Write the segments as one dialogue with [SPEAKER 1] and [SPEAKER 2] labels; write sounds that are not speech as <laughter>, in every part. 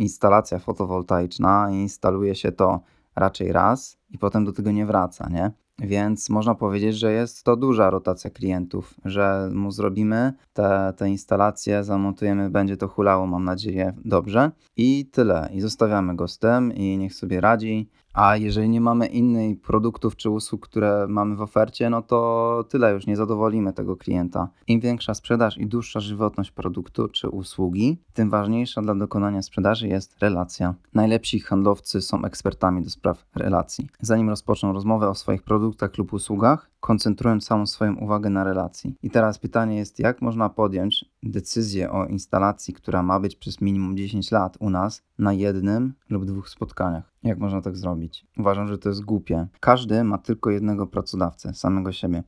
[SPEAKER 1] instalacja fotowoltaiczna, instaluje się to raczej raz i potem do tego nie wraca, nie? Więc można powiedzieć, że jest to duża rotacja klientów, że mu zrobimy te, te instalacje, zamontujemy, będzie to hulało, mam nadzieję, dobrze. I tyle. I zostawiamy go z tym i niech sobie radzi. A jeżeli nie mamy innych produktów czy usług, które mamy w ofercie, no to tyle już nie zadowolimy tego klienta. Im większa sprzedaż i dłuższa żywotność produktu czy usługi, tym ważniejsza dla dokonania sprzedaży jest relacja. Najlepsi handlowcy są ekspertami do spraw relacji. Zanim rozpoczną rozmowę o swoich produktach lub usługach, koncentrując całą swoją uwagę na relacji. I teraz pytanie jest, jak można podjąć decyzję o instalacji, która ma być przez minimum 10 lat u nas, na jednym lub dwóch spotkaniach? Jak można tak zrobić? Uważam, że to jest głupie. Każdy ma tylko jednego pracodawcę, samego siebie.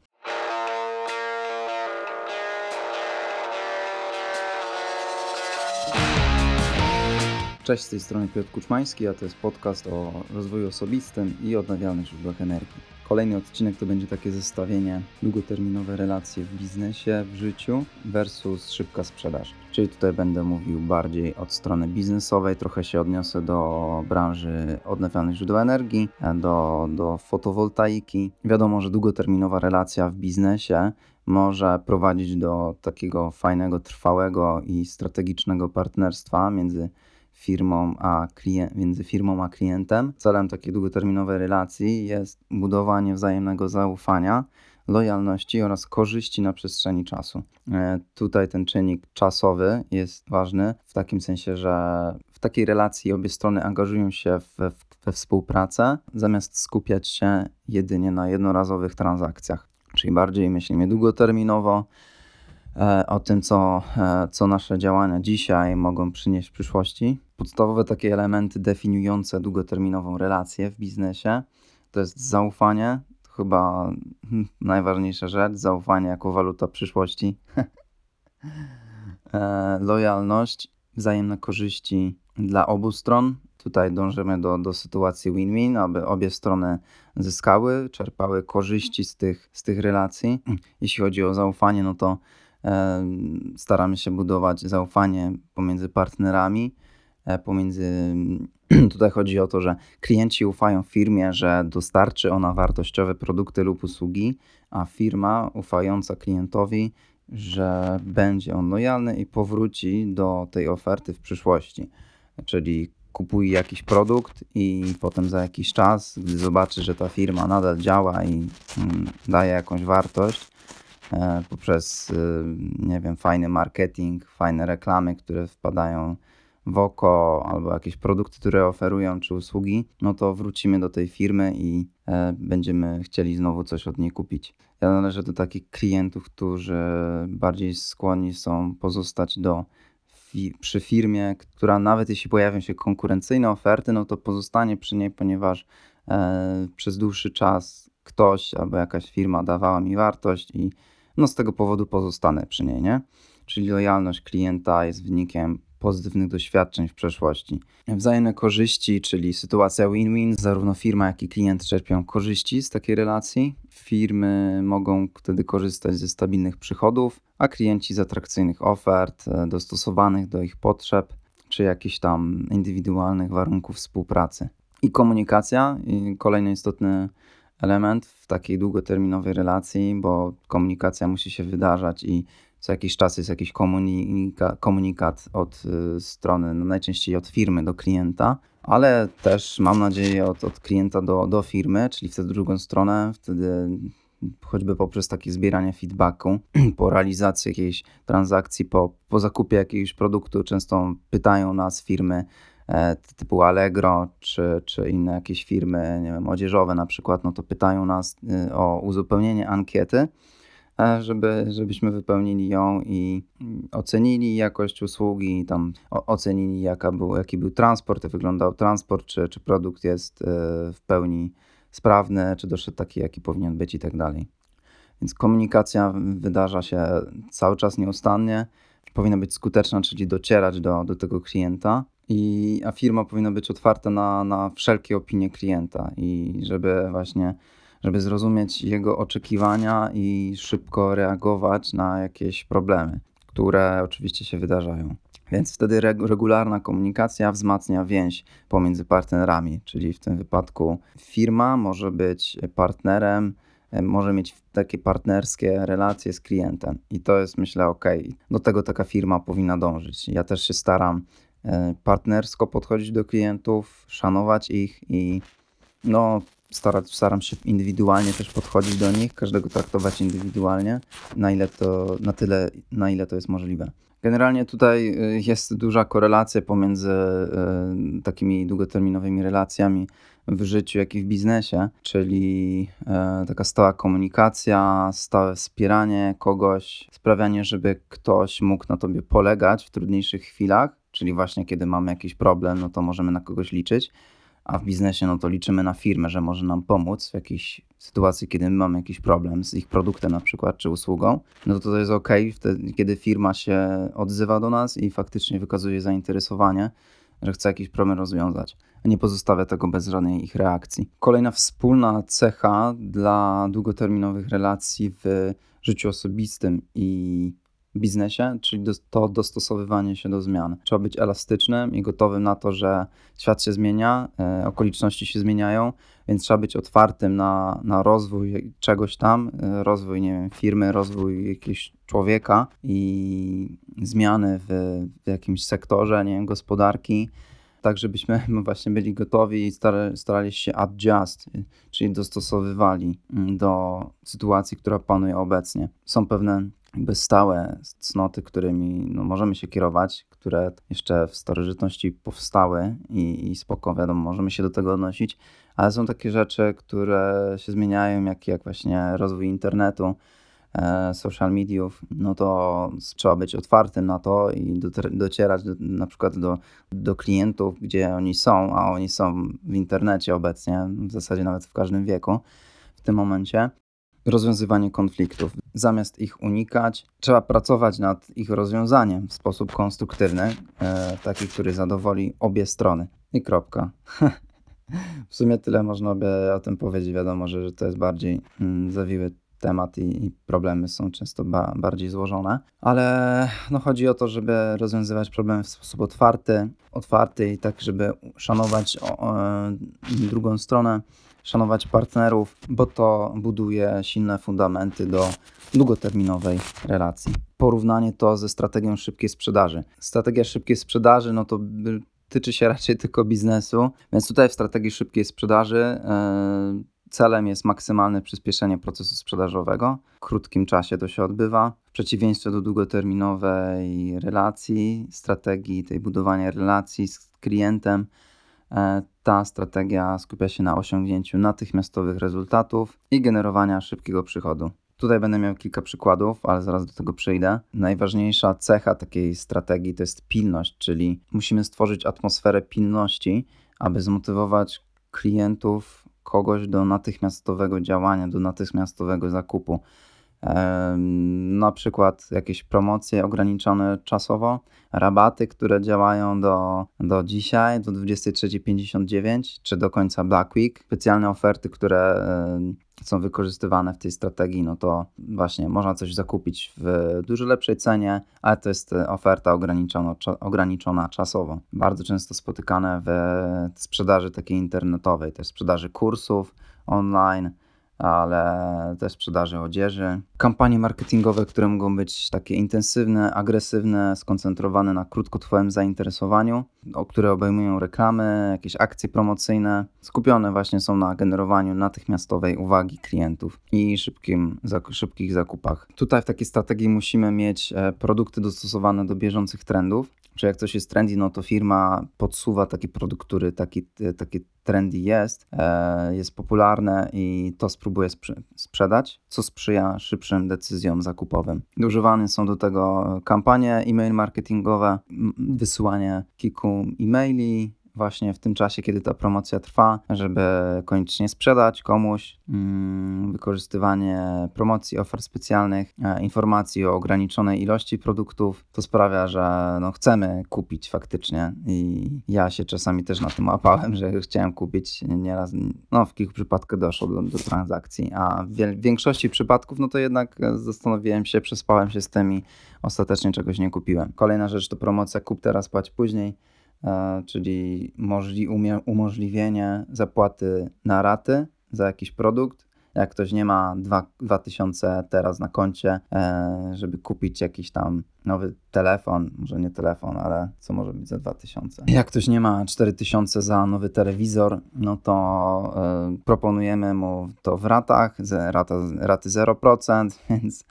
[SPEAKER 1] Cześć, z tej strony Piotr Kuczmański, a to jest podcast o rozwoju osobistym i odnawialnych źródłach energii. Kolejny odcinek to będzie takie zestawienie długoterminowe relacje w biznesie, w życiu versus szybka sprzedaż. Czyli tutaj będę mówił bardziej od strony biznesowej, trochę się odniosę do branży odnawialnych źródeł energii, do, do fotowoltaiki. Wiadomo, że długoterminowa relacja w biznesie może prowadzić do takiego fajnego, trwałego i strategicznego partnerstwa między firmą a klient, między firmą a klientem. Celem takiej długoterminowej relacji jest budowanie wzajemnego zaufania, lojalności oraz korzyści na przestrzeni czasu. E, tutaj ten czynnik czasowy jest ważny w takim sensie, że w takiej relacji obie strony angażują się we, we współpracę, zamiast skupiać się jedynie na jednorazowych transakcjach. Czyli bardziej myślimy długoterminowo, o tym, co, e, co nasze działania dzisiaj mogą przynieść w przyszłości. Podstawowe takie elementy definiujące długoterminową relację w biznesie to jest zaufanie, to chyba <laughs> najważniejsza rzecz, zaufanie jako waluta przyszłości, <laughs> e, lojalność, wzajemne korzyści dla obu stron. Tutaj dążymy do, do sytuacji win-win, aby obie strony zyskały, czerpały korzyści z tych, z tych relacji. <clears throat> Jeśli chodzi o zaufanie, no to staramy się budować zaufanie pomiędzy partnerami, e, pomiędzy <clears throat> tutaj chodzi o to, że klienci ufają firmie, że dostarczy ona wartościowe produkty lub usługi, a firma ufająca klientowi, że będzie on lojalny i powróci do tej oferty w przyszłości. Czyli kupuje jakiś produkt i potem za jakiś czas, gdy zobaczy, że ta firma nadal działa i mm, daje jakąś wartość, poprzez, y, nie wiem, fajny marketing, fajne reklamy, które wpadają w oko, albo jakieś produkty, które oferują, czy usługi, no to wrócimy do tej firmy i e, będziemy chcieli znowu coś od niej kupić. Ja należę do takich klientów, którzy bardziej skłonni są pozostać do przy firmie, która nawet jeśli pojawią się konkurencyjne oferty, no to pozostanie przy niej, ponieważ e, przez dłuższy czas ktoś albo jakaś firma dawała mi wartość i no z tego powodu pozostanę przy niej, nie? Czyli lojalność klienta jest wynikiem pozytywnych doświadczeń w przeszłości. Wzajemne korzyści, czyli sytuacja win-win, zarówno firma, jak i klient czerpią korzyści z takiej relacji. Firmy mogą wtedy korzystać ze stabilnych przychodów, a klienci z atrakcyjnych ofert, e, dostosowanych do ich potrzeb, czy jakichś tam indywidualnych warunków współpracy. I komunikacja, kolejny istotny element w takiej długoterminowej relacji, bo komunikacja musi się wydarzać i co jakiś czas jest jakiś komunika komunikat od y, strony, no najczęściej od firmy do klienta, ale też mam nadzieję od, od klienta do, do firmy, czyli w tę drugą stronę, wtedy choćby poprzez takie zbieranie feedbacku, <clears throat> po realizacji jakiejś transakcji, po, po zakupie jakiegoś produktu, często pytają nas firmy, typu Allegro czy, czy inne jakieś firmy, nie wiem, odzieżowe na przykład, no to pytają nas y, o uzupełnienie ankiety, e, żeby, żebyśmy wypełnili ją i ocenili jakość usługi, tam ocenili jaka był, jaki był transport, jak wyglądał transport, czy, czy produkt jest e, w pełni sprawny, czy doszedł taki, jaki powinien być i tak dalej. Więc komunikacja wydarza się cały czas nieustannie, powinna być skuteczna, czyli docierać do, do tego klienta i, a firma powinna być otwarta na, na wszelkie opinie klienta i żeby właśnie, żeby zrozumieć jego oczekiwania i szybko reagować na jakieś problemy, które oczywiście się wydarzają. Więc wtedy regularna komunikacja wzmacnia więź pomiędzy partnerami, czyli w tym wypadku firma może być partnerem, może mieć takie partnerskie relacje z klientem i to jest myślę ok. Do tego taka firma powinna dążyć. Ja też się staram partnersko podchodzić do klientów, szanować ich i no, starać, staram się indywidualnie też podchodzić do nich, każdego traktować indywidualnie, na ile to, na tyle, na ile to jest możliwe. Generalnie tutaj y, jest duża korelacja pomiędzy y, takimi długoterminowymi relacjami w życiu, jak i w biznesie, czyli taka stała komunikacja, stałe wspieranie kogoś, sprawianie, żeby ktoś mógł na tobie polegać w trudniejszych chwilach, czyli właśnie kiedy mamy jakiś problem, no to możemy na kogoś liczyć a w biznesie no to liczymy na firmę, że może nam pomóc w jakiejś sytuacji, kiedy my mamy jakiś problem z ich produktem na przykład, czy usługą, no to to jest ok, wtedy, kiedy firma się odzywa do nas i faktycznie wykazuje zainteresowanie, że chce jakiś problem rozwiązać, nie pozostawia tego bez żadnej ich reakcji. Kolejna wspólna cecha dla długoterminowych relacji w życiu osobistym i biznesie, czyli to dostosowywanie się do zmian. Trzeba być elastycznym i gotowym na to, że świat się zmienia, e, okoliczności się zmieniają, więc trzeba być otwartym na, na rozwój czegoś tam, e, rozwój, nie wiem, firmy, rozwój jakiegoś człowieka i zmiany w, w jakimś sektorze, nie wiem, gospodarki tak żebyśmy <laughs> właśnie byli gotowi i starali się adjust, czyli dostosowywali mm, do sytuacji, która panuje obecnie. Są pewne jakby stałe cnoty, którymi no, możemy się kierować, które jeszcze w starożytności powstały i, i spoko, wiadomo, możemy się do tego odnosić, ale są takie rzeczy, które się zmieniają, jak, jak właśnie rozwój internetu, e, social mediów, no to trzeba być otwartym na to i docierać do, na przykład do, do klientów, gdzie oni są, a oni są w internecie obecnie, w zasadzie nawet w każdym wieku w tym momencie rozwiązywanie konfliktów. Zamiast ich unikać, trzeba pracować nad ich rozwiązaniem w sposób konstruktywny, e, taki, który zadowoli obie strony. I kropka. <laughs> w sumie tyle można by o tym powiedzieć. Wiadomo, że, że to jest bardziej mm, zawiły temat i, i, problemy są często ba, bardziej złożone, ale no, chodzi o to, żeby rozwiązywać problemy w sposób otwarty, otwarty i tak, żeby szanować o, o, drugą stronę, szanować partnerów, bo to buduje silne fundamenty do długoterminowej relacji. Porównanie to ze strategią szybkiej sprzedaży. Strategia szybkiej sprzedaży, no to tyczy się raczej tylko biznesu, więc tutaj w strategii szybkiej sprzedaży yy, celem jest maksymalne przyspieszenie procesu sprzedażowego. W krótkim czasie to się odbywa. W przeciwieństwie do długoterminowej relacji, strategii tej budowania relacji z klientem, E, ta strategia skupia się na osiągnięciu natychmiastowych rezultatów i generowania szybkiego przychodu. Tutaj będę miał kilka przykładów, ale zaraz do tego przejdę. Najważniejsza cecha takiej strategii to jest pilność, czyli musimy stworzyć atmosferę pilności, aby zmotywować klientów, kogoś do natychmiastowego działania, do natychmiastowego zakupu na przykład jakieś promocje ograniczone czasowo, rabaty, które działają do, do dzisiaj, do 23.59 czy do końca Black Week, specjalne oferty, które są wykorzystywane w tej strategii, no to właśnie można coś zakupić w dużo lepszej cenie, ale to jest oferta ograniczona, ograniczona czasowo. Bardzo często spotykane w sprzedaży takiej internetowej, też sprzedaży kursów online, ale też sprzedaży odzieży. Kampanie marketingowe, które mogą być takie intensywne, agresywne, skoncentrowane na krótkotrwałym zainteresowaniu, które obejmują reklamy, jakieś akcje promocyjne, skupione właśnie są na generowaniu natychmiastowej uwagi klientów i szybkim, szybkich zakupach. Tutaj w takiej strategii musimy mieć e, produkty dostosowane do bieżących trendów, że jak coś jest trendy, no to firma podsuwa taki produkt, który taki, taki trendy jest, e, jest popularne i to spróbuje sprzedać, co sprzyja szybszym decyzjom zakupowym. Używane są do tego kampanie e-mail marketingowe, wysyłanie kilku e-maili, właśnie w tym czasie, kiedy ta promocja trwa, żeby koniecznie sprzedać komuś. Mm, wykorzystywanie promocji, ofert specjalnych, e, informacji o ograniczonej ilości produktów, to sprawia, że no, chcemy kupić faktycznie i ja się czasami też na tym łapałem, że chciałem kupić nieraz, no w kilku przypadkach doszło do, do transakcji, a w większości przypadków no to jednak zastanowiłem się, przespałem się z tym i ostatecznie czegoś nie kupiłem. Kolejna rzecz to promocja kup teraz, płać później. E, czyli możli, umożliwienie zapłaty na raty za jakiś produkt. Jak ktoś nie ma 2000 teraz na koncie, e, żeby kupić jakiś tam nowy telefon, może nie telefon, ale co może być za 2000. Jak ktoś nie ma 4000 za nowy telewizor, no to e, proponujemy mu to w ratach, rata, raty 0%, <laughs> więc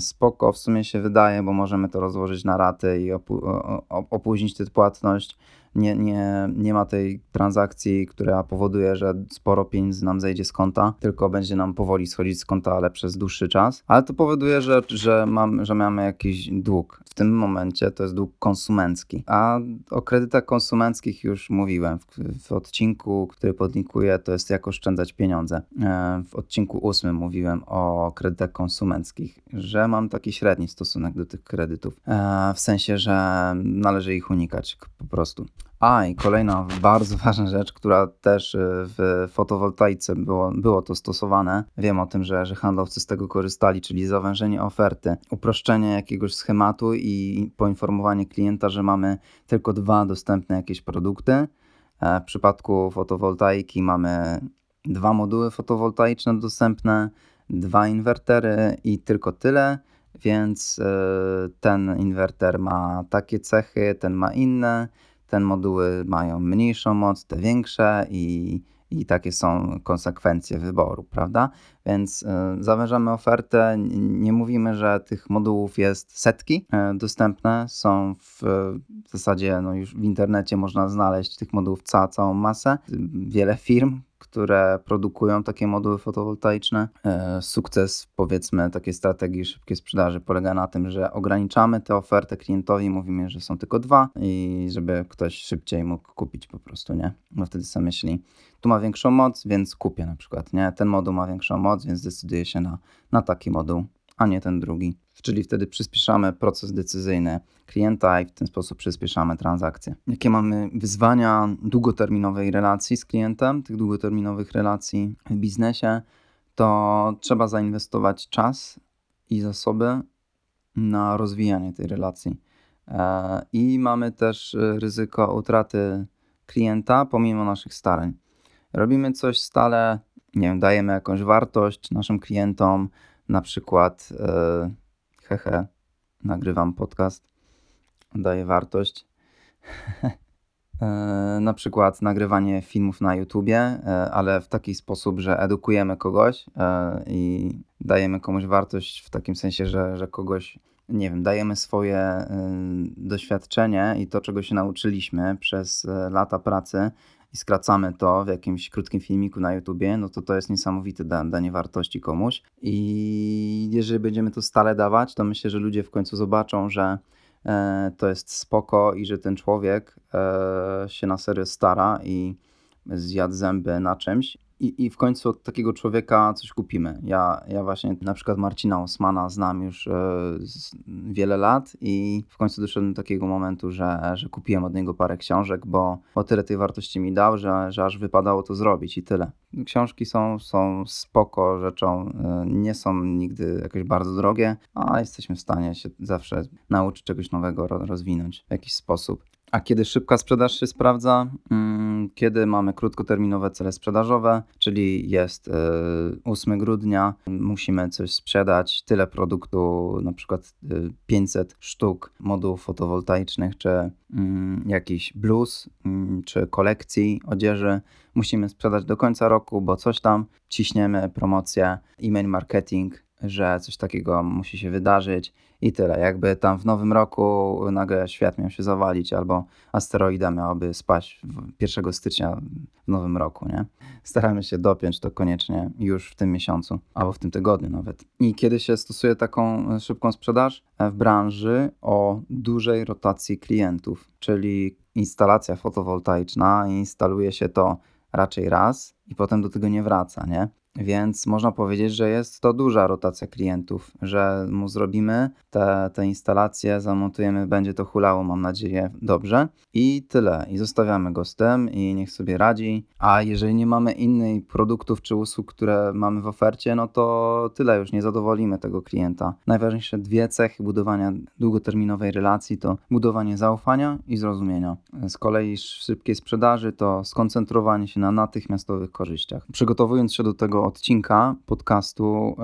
[SPEAKER 1] spoko w sumie się wydaje, bo możemy to rozłożyć na raty i opóźnić tę płatność nie, nie, nie ma tej transakcji, która powoduje, że sporo pieniędzy nam zejdzie z konta, tylko będzie nam powoli schodzić z konta, ale przez dłuższy czas. Ale to powoduje, że, że, mam, że mamy jakiś dług. W tym momencie to jest dług konsumencki. A o kredytach konsumenckich już mówiłem w, w odcinku, który podlinkuję, to jest jak oszczędzać pieniądze. E, w odcinku ósmym mówiłem o kredytach konsumenckich, że mam taki średni stosunek do tych kredytów. E, w sensie, że należy ich unikać po prostu. A i kolejna bardzo <laughs> ważna rzecz, która też y, w fotowoltaice było, było to stosowane. Wiem o tym, że, że handlowcy z tego korzystali, czyli zawężenie oferty, uproszczenie jakiegoś schematu i poinformowanie klienta, że mamy tylko dwa dostępne jakieś produkty. E, w przypadku fotowoltaiki mamy dwa moduły fotowoltaiczne dostępne, dwa inwertery i tylko tyle. Więc y, ten inwerter ma takie cechy, ten ma inne ten moduły mają mniejszą moc, te większe i, i takie są konsekwencje wyboru, prawda? Więc y, zawężamy ofertę, nie mówimy, że tych modułów jest setki y, dostępne, są w, w zasadzie no już w internecie można znaleźć tych modułów ca, całą masę. Wiele firm, które produkują takie moduły fotowoltaiczne. E, sukces, powiedzmy, takiej strategii szybkiej sprzedaży polega na tym, że ograniczamy tę ofertę klientowi, mówimy, że są tylko dwa i żeby ktoś szybciej mógł kupić po prostu, nie? No wtedy sobie myśli, tu ma większą moc, więc kupię na przykład, nie? Ten moduł ma większą moc, więc decyduję się na, na taki moduł, a nie ten drugi czyli wtedy przyspieszamy proces decyzyjny klienta i w ten sposób przyspieszamy transakcje. Jakie mamy wyzwania długoterminowej relacji z klientem, tych długoterminowych relacji w biznesie, to trzeba zainwestować czas i zasoby na rozwijanie tej relacji. E, I mamy też ryzyko utraty klienta pomimo naszych starań. Robimy coś stale, nie wiem, dajemy jakąś wartość naszym klientom, na przykład e, hehe, nagrywam podcast, daje wartość. <laughs> E, na przykład nagrywanie filmów na YouTubie, e, ale w taki sposób, że edukujemy kogoś i dajemy komuś wartość w takim sensie, że, że kogoś, nie wiem, dajemy swoje doświadczenie i to, czego się nauczyliśmy przez lata pracy i skracamy to w jakimś krótkim filmiku na YouTubie, no to to jest niesamowite da danie wartości komuś. I jeżeli będziemy to stale dawać, to myślę, że ludzie w końcu zobaczą, że e, to jest spoko i że ten człowiek e, się na serio stara i zjadł zęby na czymś i, i w końcu od takiego człowieka coś kupimy. Ja, ja właśnie na przykład Marcina Osmana znam już e, wiele lat i w końcu doszedłem do takiego momentu, że, że kupiłem od niego parę książek, bo o tyle tej wartości mi dał, że, że aż wypadało to zrobić i tyle. Książki są, są spoko rzeczą, e, nie są nigdy jakoś bardzo drogie, a jesteśmy w stanie się zawsze nauczyć czegoś nowego, rozwinąć w jakiś sposób. A kiedy szybka sprzedaż się sprawdza? Mm, kiedy mamy krótkoterminowe cele sprzedażowe, czyli jest 8 y, grudnia, musimy coś sprzedać, tyle produktu, na przykład 500 y, sztuk modułów fotowoltaicznych, czy mm, jakiś bluz, mm, czy kolekcji odzieży. Musimy sprzedać do końca roku, bo coś tam ciśniemy, promocję, e-mail marketing, że coś takiego musi się wydarzyć i tyle. Jakby tam w nowym roku nagle świat miał się zawalić, albo asteroida miałaby spaść 1 stycznia w nowym roku, nie? Staramy się dopiąć to koniecznie już w tym miesiącu, albo w tym tygodniu nawet. I kiedy się stosuje taką szybką sprzedaż? W branży o dużej rotacji klientów, czyli instalacja fotowoltaiczna instaluje się to raczej raz i potem do tego nie wraca, nie? Więc można powiedzieć, że jest to duża rotacja klientów, że mu zrobimy te, te instalacje, zamontujemy, będzie to hulało, mam nadzieję, dobrze. I tyle. I zostawiamy go z tym i niech sobie radzi. A jeżeli nie mamy innych produktów czy usług, które mamy w ofercie, no to tyle już nie zadowolimy tego klienta. Najważniejsze dwie cechy budowania długoterminowej relacji to budowanie zaufania i zrozumienia. Z kolei szybkiej sprzedaży to skoncentrowanie się na natychmiastowych korzyściach. Przygotowując się do tego odcinka podcastu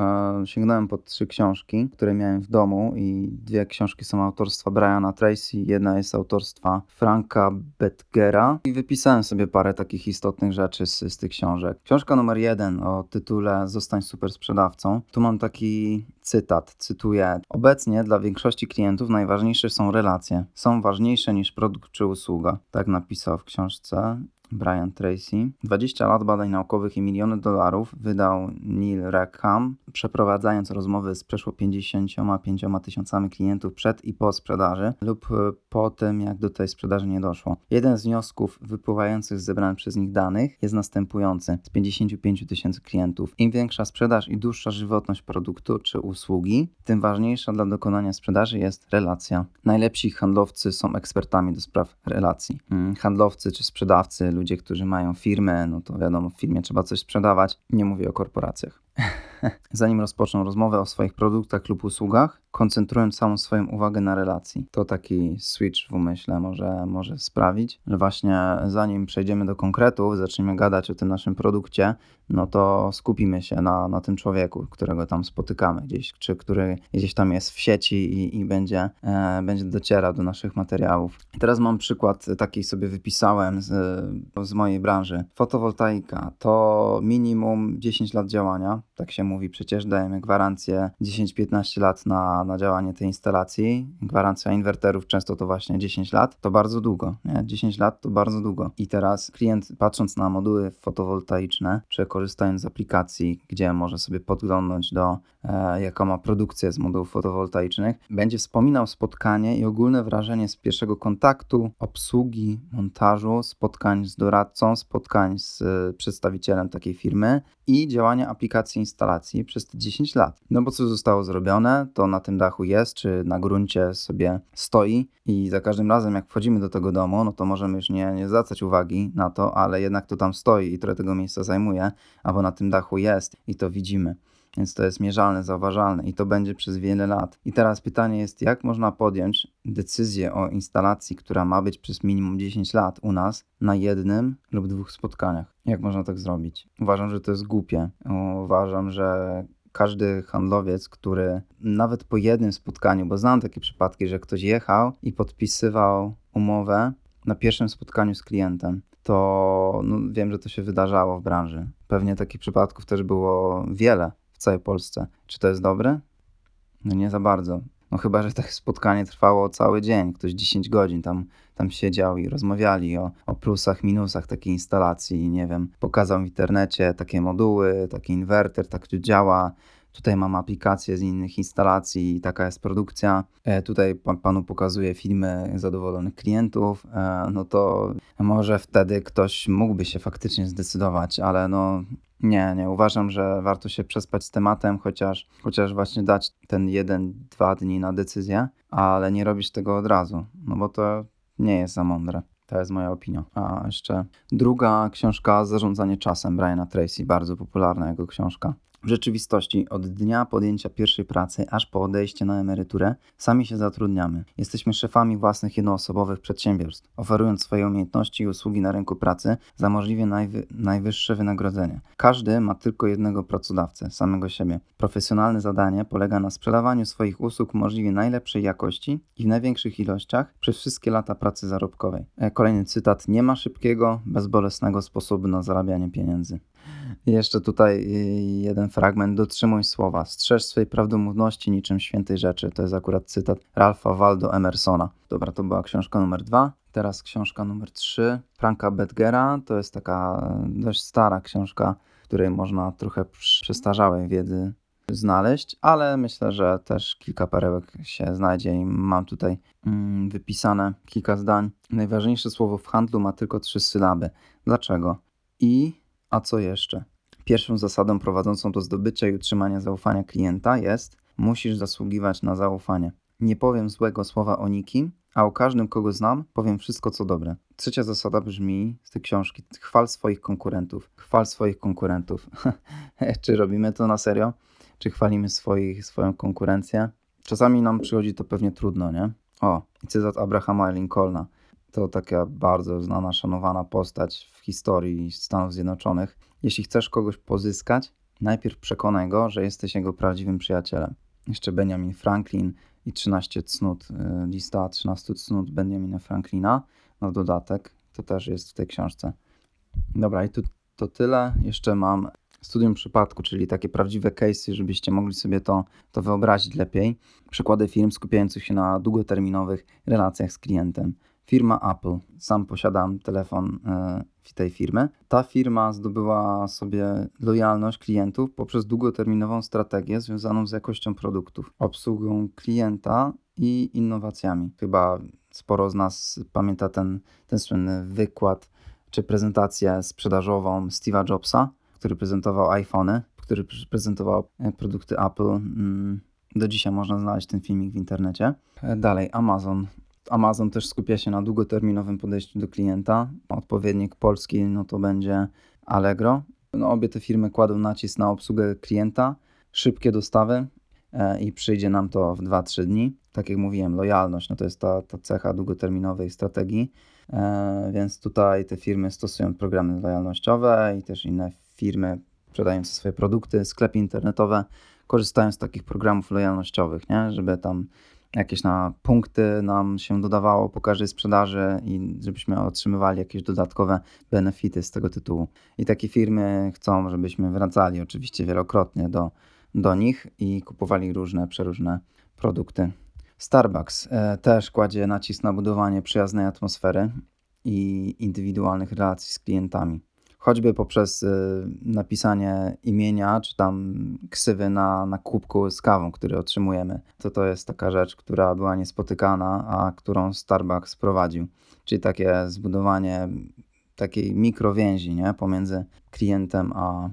[SPEAKER 1] e, sięgnąłem po trzy książki, które miałem w domu i dwie książki są autorstwa Briana Tracy, jedna jest autorstwa Franka Betgera i wypisałem sobie parę takich istotnych rzeczy z, z tych książek. Książka numer jeden o tytule Zostań super sprzedawcą. Tu mam taki cytat, cytuję: Obecnie dla większości klientów najważniejsze są relacje. Są ważniejsze niż produkt czy usługa. Tak napisał w książce Brian Tracy. 20 lat badań naukowych i miliony dolarów wydał Neil Rackham, przeprowadzając rozmowy z przeszło 55 tysiącami klientów przed i po sprzedaży lub e, po tym, jak do tej sprzedaży nie doszło. Jeden z wniosków wypływających z zebranych przez nich danych jest następujący. Z 55 tysięcy klientów, im większa sprzedaż i dłuższa żywotność produktu czy usługi, tym ważniejsza dla dokonania sprzedaży jest relacja. Najlepsi handlowcy są ekspertami do spraw relacji. Hmm, handlowcy czy sprzedawcy, ludzie, którzy mają firmę, no to wiadomo, w firmie trzeba coś sprzedawać. Nie mówię o korporacjach. <laughs> Zanim rozpoczną rozmowę o swoich produktach lub usługach, koncentrując całą swoją uwagę na relacji. To taki switch w umyśle może, może sprawić, że właśnie zanim przejdziemy do konkretów, zaczniemy gadać o tym naszym produkcie, no to skupimy się na, na tym człowieku, którego tam spotykamy gdzieś, czy który gdzieś tam jest w sieci i, i będzie, e, będzie docierał do naszych materiałów. Teraz mam przykład taki sobie wypisałem z, z mojej branży. Fotowoltaika to minimum 10 lat działania, tak się mówi przecież, dajemy gwarancję 10-15 lat na, na działanie tej instalacji. Gwarancja inwerterów często to właśnie 10 lat, to bardzo długo, nie? 10 lat to bardzo długo. I teraz klient patrząc na moduły fotowoltaiczne, czy korzystając z aplikacji, gdzie może sobie podglądnąć do e, jaka ma produkcję z modułów fotowoltaicznych, będzie wspominał spotkanie i ogólne wrażenie z pierwszego kontaktu, obsługi, montażu, spotkań z doradcą, spotkań z e, przedstawicielem takiej firmy i działania aplikacji instalacji przez te 10 lat. No bo co zostało zrobione, to na tym dachu jest, czy na gruncie sobie stoi i za każdym razem jak wchodzimy do tego domu, no to możemy już nie, nie zwracać uwagi na to, ale jednak to tam stoi i trochę tego miejsca zajmuje, albo na tym dachu jest i to widzimy. Więc to jest mierzalne, zauważalne i to będzie przez wiele lat. I teraz pytanie jest, jak można podjąć decyzję o instalacji, która ma być przez minimum 10 lat u nas na jednym lub dwóch spotkaniach? Jak można tak zrobić? Uważam, że to jest głupie. Uważam, że każdy handlowiec, który nawet po jednym spotkaniu, bo znam takie przypadki, że ktoś jechał i podpisywał umowę na pierwszym spotkaniu z klientem, to no, wiem, że to się wydarzało w branży. Pewnie takich przypadków też było wiele całej Polsce. Czy to jest dobre? No nie za bardzo. No chyba, że takie spotkanie trwało cały dzień, ktoś 10 godzin tam, tam siedział i rozmawiali o, o plusach, minusach takiej instalacji, nie wiem, pokazał w internecie takie moduły, taki inwerter, tak to działa, Tutaj mam aplikacje z innych instalacji, taka jest produkcja. E, tutaj pan, panu pokazuję filmy zadowolonych klientów. E, no to może wtedy ktoś mógłby się faktycznie zdecydować, ale no nie, nie. Uważam, że warto się przespać z tematem, chociaż, chociaż właśnie dać ten jeden, dwa dni na decyzję, ale nie robić tego od razu, no bo to nie jest za mądre. To jest moja opinia. A jeszcze druga książka Zarządzanie czasem Briana Tracy, bardzo popularna jego książka. W rzeczywistości od dnia podjęcia pierwszej pracy aż po odejście na emeryturę sami się zatrudniamy. Jesteśmy szefami własnych jednoosobowych przedsiębiorstw, oferując swoje umiejętności i usługi na rynku pracy za możliwie najwy najwyższe wynagrodzenie. Każdy ma tylko jednego pracodawcę, samego siebie. Profesjonalne zadanie polega na sprzedawaniu swoich usług możliwie najlepszej jakości i w największych ilościach przez wszystkie lata pracy zarobkowej. E, kolejny cytat: Nie ma szybkiego, bezbolesnego sposobu na zarabianie pieniędzy. Jeszcze tutaj y, jeden fragment. Dotrzymuj słowa. Strzeż swej prawdomówności niczym świętej rzeczy. To jest akurat cytat Ralpha Waldo Emersona. Dobra, to była książka numer dwa. Teraz książka numer trzy. Franka Bedgera. To jest taka dość stara książka, w której można trochę przestarzałej wiedzy znaleźć, ale myślę, że też kilka perełek się znajdzie i mam tutaj mm, wypisane kilka zdań. Najważniejsze słowo w handlu ma tylko trzy sylaby. Dlaczego? I, a co jeszcze? Pierwszą zasadą prowadzącą do zdobycia i utrzymania zaufania klienta jest: musisz zasługiwać na zaufanie. Nie powiem złego słowa o nikim, a o każdym, kogo znam, powiem wszystko, co dobre. Trzecia zasada brzmi z tej książki: chwal swoich konkurentów. Chwal swoich konkurentów. <laughs> Czy robimy to na serio? Czy chwalimy swoich, swoją konkurencję? Czasami nam przychodzi to pewnie trudno, nie? O, i cytat Abrahama Lincolna. To taka bardzo znana, szanowana postać w historii Stanów Zjednoczonych. Jeśli chcesz kogoś pozyskać, najpierw przekonaj go, że jesteś jego prawdziwym przyjacielem. Jeszcze Benjamin Franklin i 13 cnót, y, lista 13 cnót Benjamina Franklina na dodatek. To też jest w tej książce. Dobra, i tu, to tyle. Jeszcze mam studium przypadku, czyli takie prawdziwe case'y, żebyście mogli sobie to, to wyobrazić lepiej. Przykłady firm skupiających się na długoterminowych relacjach z klientem. Firma Apple. Sam posiadam telefon y, tej firmy. Ta firma zdobyła sobie lojalność klientów poprzez długoterminową strategię związaną z jakością produktów, obsługą klienta i innowacjami. Chyba sporo z nas pamięta ten, ten słynny wykład czy prezentację sprzedażową Steve'a Jobsa, który prezentował iPhony, który prezentował e, produkty Apple. Mm, do dzisiaj można znaleźć ten filmik w internecie. E, dalej, Amazon. Amazon też skupia się na długoterminowym podejściu do klienta. Odpowiednik polski no to będzie Allegro. No, obie te firmy kładą nacisk na obsługę klienta, szybkie dostawy e, i przyjdzie nam to w 2-3 dni. Tak jak mówiłem, lojalność no to jest ta, ta cecha długoterminowej strategii, e, więc tutaj te firmy stosują programy lojalnościowe i też inne firmy sprzedające swoje produkty, sklepy internetowe korzystają z takich programów lojalnościowych, nie? żeby tam jakieś na punkty nam się dodawało po każdej sprzedaży i żebyśmy otrzymywali jakieś dodatkowe benefity z tego tytułu. I takie firmy chcą, żebyśmy wracali oczywiście wielokrotnie do, do nich i kupowali różne, przeróżne produkty. Starbucks e, też kładzie nacisk na budowanie przyjaznej atmosfery i indywidualnych relacji z klientami choćby poprzez y, napisanie imienia, czy tam ksywy na, na kubku z kawą, który otrzymujemy. To to jest taka rzecz, która była niespotykana, a którą Starbucks prowadził. Czyli takie zbudowanie takiej mikrowięzi nie? pomiędzy klientem a,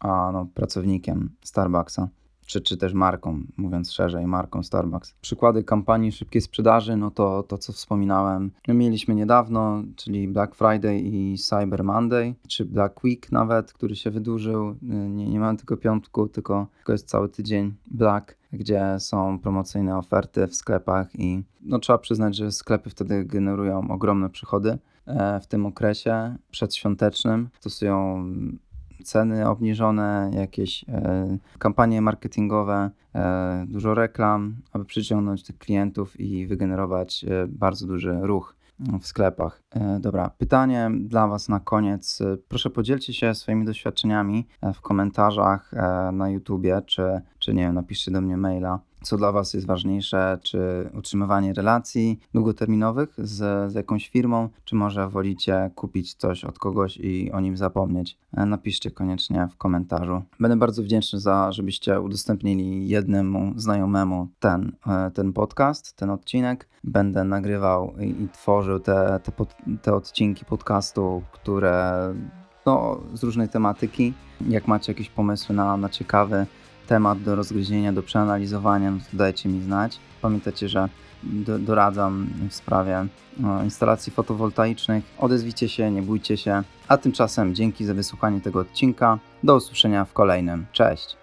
[SPEAKER 1] a no, pracownikiem Starbucksa czy, czy też marką, mówiąc szerzej, marką Starbucks. Przykłady kampanii szybkiej sprzedaży, no to to, co wspominałem, mieliśmy niedawno, czyli Black Friday i Cyber Monday, czy Black Week nawet, który się wydłużył. Nie, nie mamy tylko piątku, tylko, tylko jest cały tydzień Black, gdzie są promocyjne oferty w sklepach i no, trzeba przyznać, że sklepy wtedy generują ogromne przychody e, w tym okresie przedświątecznym. Stosują ceny obniżone, jakieś e, kampanie marketingowe, e, dużo reklam, aby przyciągnąć tych klientów i wygenerować e, bardzo duży ruch w sklepach. Dobra, pytanie dla Was na koniec. Proszę podzielcie się swoimi doświadczeniami w komentarzach na YouTubie, czy, czy nie napiszcie do mnie maila co dla Was jest ważniejsze, czy utrzymywanie relacji długoterminowych z, z jakąś firmą, czy może wolicie kupić coś od kogoś i o nim zapomnieć. E, napiszcie koniecznie w komentarzu. Będę bardzo wdzięczny za, żebyście udostępnili jednemu znajomemu ten, e, ten podcast, ten odcinek. Będę nagrywał i, i tworzył te, te, pod, te odcinki podcastu, które no, z różnej tematyki. Jak macie jakieś pomysły na, na ciekawy temat do rozgryzienia, do przeanalizowania, no to dajcie mi znać. Pamiętajcie, że do, doradzam w sprawie no, instalacji fotowoltaicznych. Odezwijcie się, nie bójcie się. A tymczasem dzięki za wysłuchanie tego odcinka. Do usłyszenia w kolejnym. Cześć!